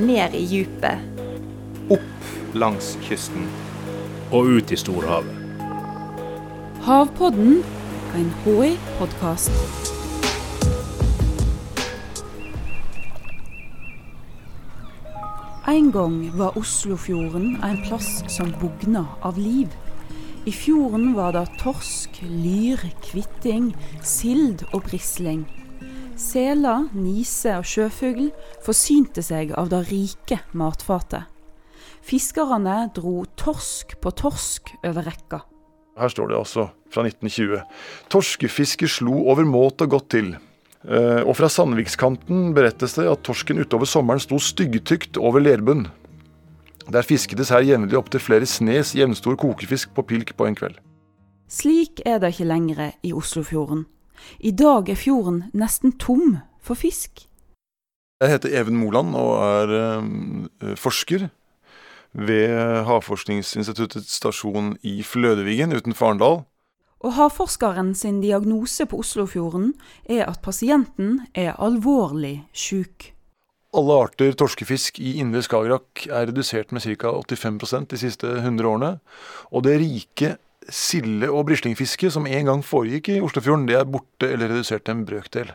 ned i djupet. Opp langs kysten. Og ut i storhavet. Havpodden, en HI-podkast. En gang var Oslofjorden en plass som bugna av liv. I fjorden var det torsk, lyr, kvitting, sild og brisling. Seler, nise og sjøfugl forsynte seg av det rike matfatet. Fiskerne dro torsk på torsk over rekka. Her står det altså fra 1920. Torskefisket slo overmåte godt til. Eh, og fra Sandvikskanten berettes det at torsken utover sommeren sto styggtykt over lerbunn. Der fiskedes her jevnlig opptil flere snes jevnstor kokefisk på pilk på en kveld. Slik er det ikke lenger i Oslofjorden. I dag er fjorden nesten tom for fisk. Jeg heter Even Moland og er eh, forsker ved Havforskningsinstituttets stasjon i Flødevigen utenfor Arendal. Og havforskeren sin diagnose på Oslofjorden er at pasienten er alvorlig syk. Alle arter torskefisk i indre Skagerrak er redusert med ca. 85% de siste 100 årene. Og det rike silde- og brislingfisket som en gang foregikk i Oslofjorden, det er borte eller redusert til en brøkdel.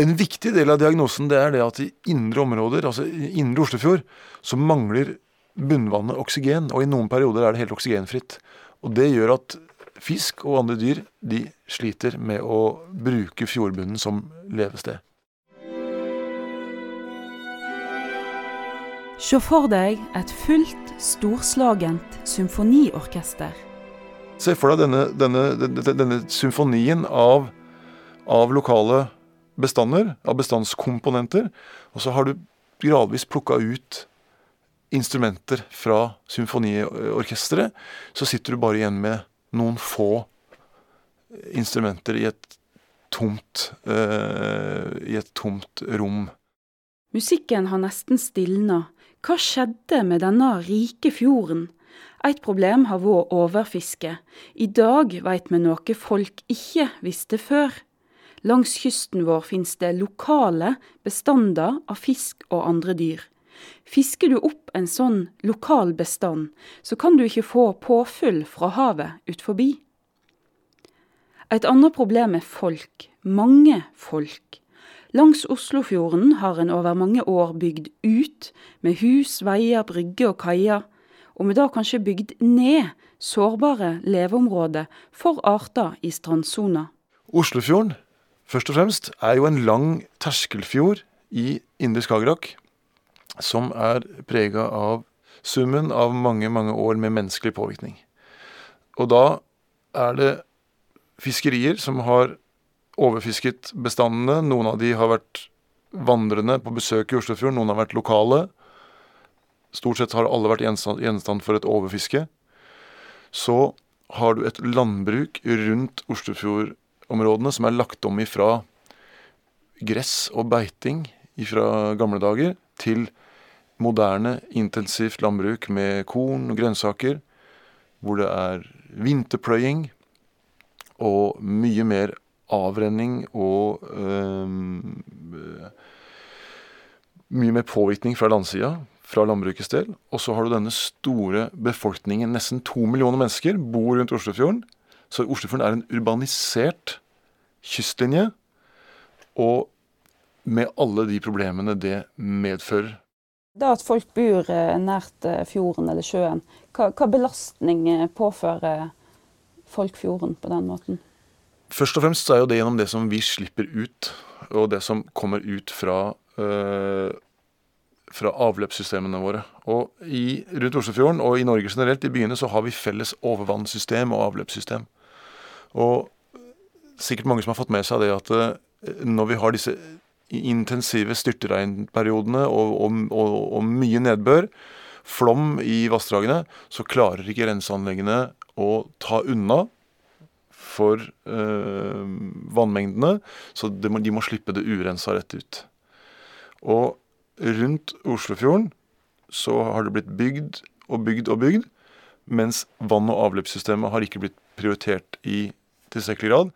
En viktig del av diagnosen det er det at i indre områder, altså i indre Oslofjord, så mangler bunnvannet oksygen, og i noen perioder er det helt oksygenfritt. Og Det gjør at fisk og andre dyr de sliter med å bruke fjordbunnen som levested. Se for deg et fullt, storslagent symfoniorkester. Se for deg denne, denne, denne, denne symfonien av, av, lokale bestander, av bestandskomponenter. Og så har du gradvis plukka ut instrumenter fra symfoniorkesteret. Så sitter du bare igjen med noen få instrumenter i et tomt, uh, i et tomt rom. Musikken har nesten stilna. Hva skjedde med denne rike fjorden? Et problem har vært overfiske. I dag vet vi noe folk ikke visste før. Langs kysten vår finnes det lokale bestander av fisk og andre dyr. Fisker du opp en sånn lokal bestand, så kan du ikke få påfyll fra havet ut forbi. Et annet problem er folk. Mange folk. Langs Oslofjorden har en over mange år bygd ut, med hus, veier, brygger og kaier, og vi da kanskje bygd ned sårbare leveområder for arter i strandsona. Oslofjorden først og fremst er jo en lang terskelfjord i indre Skagerrak, som er prega av summen av mange, mange år med menneskelig påvirkning. Og da er det fiskerier som har overfisket bestandene. Noen av de har vært vandrende på besøk i Oslofjorden, noen har vært lokale. Stort sett har alle vært gjenstand for et overfiske. Så har du et landbruk rundt Oslofjordområdene som er lagt om ifra gress og beiting fra gamle dager til moderne, intensivt landbruk med korn og grønnsaker, hvor det er vinterpløying og mye mer avrenning og øh, mye mer påvirkning fra landsida, fra landbrukets del. Og så har du denne store befolkningen, nesten to millioner mennesker, bor rundt Oslofjorden. Så Oslofjorden er en urbanisert kystlinje, og med alle de problemene det medfører. Det at folk bor eh, nært eh, fjorden eller sjøen, hva, hva belastning eh, påfører folk fjorden på den måten? Først og fremst er jo det gjennom det som vi slipper ut, og det som kommer ut fra, øh, fra avløpssystemene våre. Og i, Rundt Oslofjorden og i Norge generelt, i byene, så har vi felles overvannssystem og avløpssystem. Og sikkert mange som har fått med seg det at øh, når vi har disse intensive styrtregnperiodene og, og, og, og mye nedbør, flom i vassdragene, så klarer ikke renseanleggene å ta unna for øh, vannmengdene, så de må, de må slippe det urensa rett ut. Og rundt Oslofjorden så har det blitt bygd og bygd og bygd, mens vann- og avløpssystemet har ikke blitt prioritert i tilstrekkelig grad.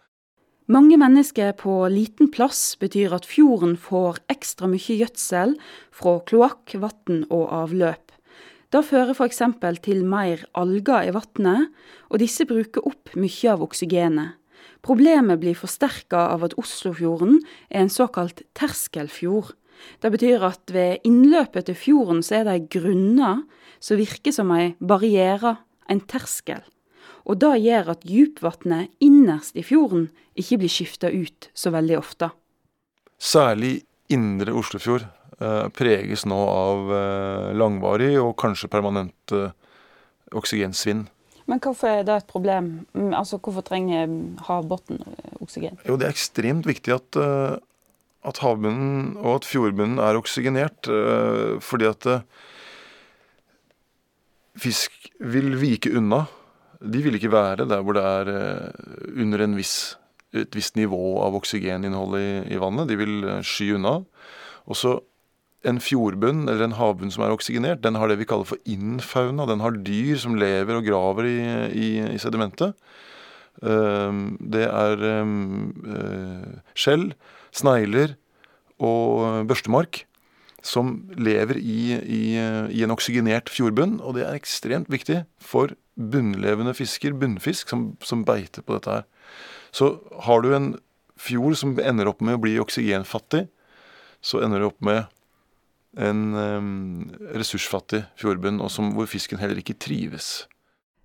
Mange mennesker på liten plass betyr at fjorden får ekstra mye gjødsel fra kloakk, vann og avløp. Det fører f.eks. til mer alger i vannet, og disse bruker opp mye av oksygenet. Problemet blir forsterka av at Oslofjorden er en såkalt terskelfjord. Det betyr at ved innløpet til fjorden så er det grunner som virker som ei barriere, en terskel. Og det gjør at djupvannet innerst i fjorden ikke blir skifta ut så veldig ofte. Særlig indre Oslofjord eh, preges nå av eh, langvarig og kanskje permanent eh, oksygensvinn. Men hvorfor er det et problem? Mm, altså, Hvorfor trenger havbunnen oksygen? Jo, Det er ekstremt viktig at, eh, at havbunnen og at fjordbunnen er oksygenert. eh, Fordi at eh, fisk vil vike unna. De vil ikke være der hvor det er eh, under viss, et visst nivå av oksygeninnhold i, i vannet. De vil sky unna. Og så en fjordbunn eller en havbunn som er oksygenert, den har det vi kaller for innfauna. Den har dyr som lever og graver i, i, i sedimentet. Det er skjell, snegler og børstemark som lever i, i, i, en oksygenert fjordbunn. Og det er ekstremt viktig for bunnlevende fisker, bunnfisk, som, som beiter på dette her. Så har du en fjord som ender opp med å bli oksygenfattig, så ender du opp med en um, ressursfattig fjordbunn, og som, hvor fisken heller ikke trives.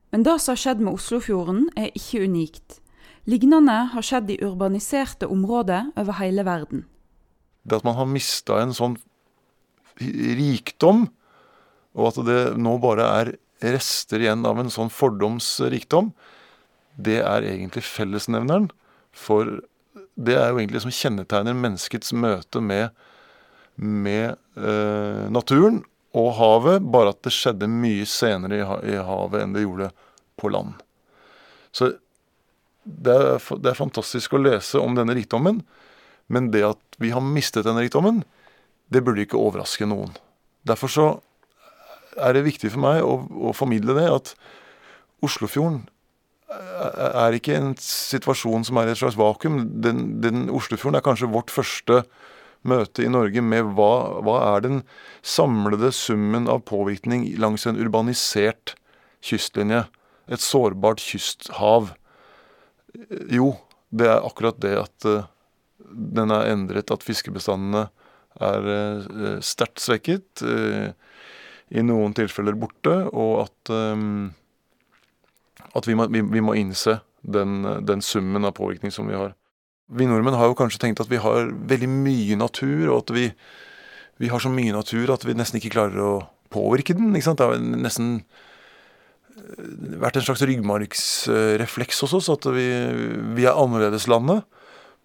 Men det som har skjedd med Oslofjorden, er ikke unikt. Lignende har skjedd i urbaniserte områder over hele verden. Det at man har mista en sånn rikdom, og at det nå bare er rester igjen av en sånn fordomsrikdom, det er egentlig fellesnevneren. For det er jo egentlig som kjennetegner menneskets møte med med eh, naturen og havet, bare at det skjedde mye senere i, i, havet enn det gjorde på land. Så det er, det er, fantastisk å lese om denne rikdommen, men det at vi har mistet denne rikdommen, det burde ikke overraske noen. Derfor så er det viktig for meg å, å formidle det at Oslofjorden er ikke en situasjon som er et slags vakuum. Den, den Oslofjorden er kanskje vårt første møte i Norge med hva, hva er den samlede summen av påvirkning langs en urbanisert kystlinje? Et sårbart kysthav. Jo, det er akkurat det at uh, den er endret, at fiskebestandene er uh, sterkt svekket. Uh, I noen tilfeller borte, og at, at vi, må, vi, må, innse den, den summen av påvirkning som vi har. Vi nordmenn har jo kanskje tenkt at vi har veldig mye natur, og at vi, vi har så mye natur at vi nesten ikke klarer å påvirke den. ikke sant? Det er nesten eh, vært en slags ryggmargsrefleks hos oss, at vi, vi er annerledeslandet.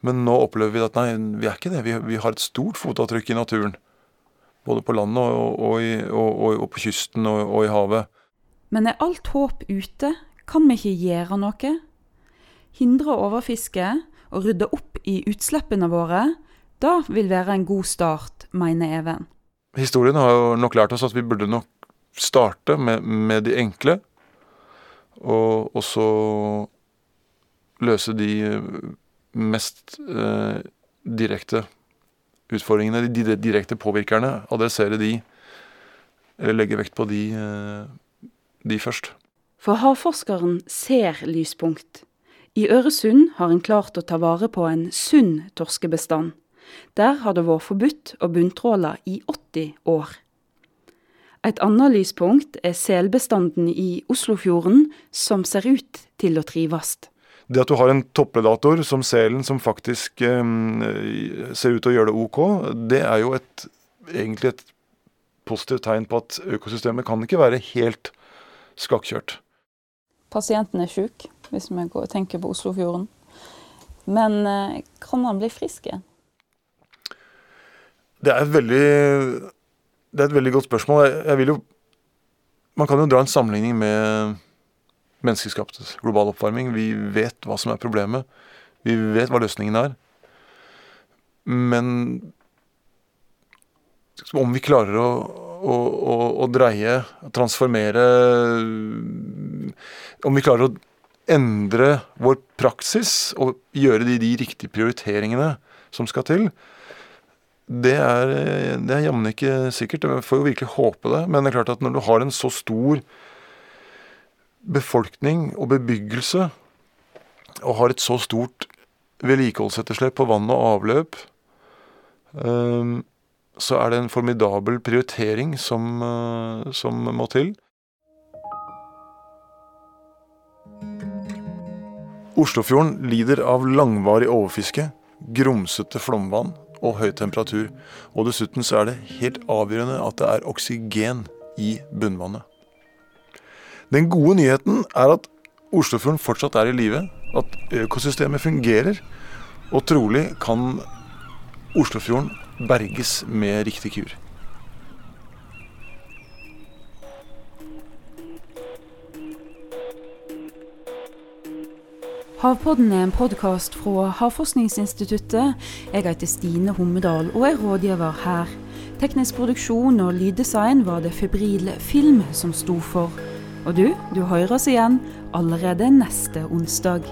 Men nå opplever vi at nei, vi er ikke det. Vi, vi har et stort fotavtrykk i naturen. Både på landet og, og, i, og, og på kysten og, i havet. Men er alt håp ute? Kan vi ikke gjøre noe? Hindre overfiske og rydde opp i utslippene våre, da vil være en god start, mener Even. Historien har jo nok lært oss at vi burde nok starte med, med de enkle, og, også løse de mest eh, direkte utfordringene, de, direkte påvirkerne. Adressere de, eller legge vekt på de, eh, de først. For havforskeren ser lyspunkt. I Øresund har en klart å ta vare på en sunn torskebestand. Der har det vært forbudt å bunntråle i 80 år. Et annet lyspunkt er selbestanden i Oslofjorden, som ser ut til å trives. Det at du har en toppredator som selen, som faktisk eh, ser ut til å gjøre det ok, det er jo et, egentlig et positivt tegn på at økosystemet kan ikke være helt skakkjørt. Pasienten er sjuk hvis vi går, tenker på Oslofjorden. Men eh, kan han bli frisk igjen? Det er et veldig, det er et veldig godt spørsmål. Jeg vil jo, man kan jo dra en sammenligning med menneskeskapt global oppvarming. Vi vet hva som er problemet. Vi vet hva løsningen er. Men om vi klarer å, å, å, å dreie, transformere Om vi klarer å endre vår praksis og gjøre de, de riktige prioriteringene som skal til, det er, er jammen ikke sikkert. Jeg får jo virkelig håpe det. Men det er klart at når du har en så stor befolkning og bebyggelse, og har et så stort vedlikeholdsetterslep på vann og avløp, ehm, så er det en formidabel prioritering som, eh, som må til. Oslofjorden lider av langvarig overfiske, grumsete flomvann og høy temperatur. Og dessuten så er det helt avgjørende at det er oksygen i bunnvannet. Den gode nyheten er at Oslofjorden fortsatt er i live, at økosystemet fungerer, og trolig kan Oslofjorden berges med riktig kur. Havpodden er en podkast fra Havforskningsinstituttet. Jeg heter Stine Hommedal og er rådgiver her. Teknisk produksjon og lyddesign var det Febril Film som sto for. Og du, du hører oss igjen allerede neste onsdag.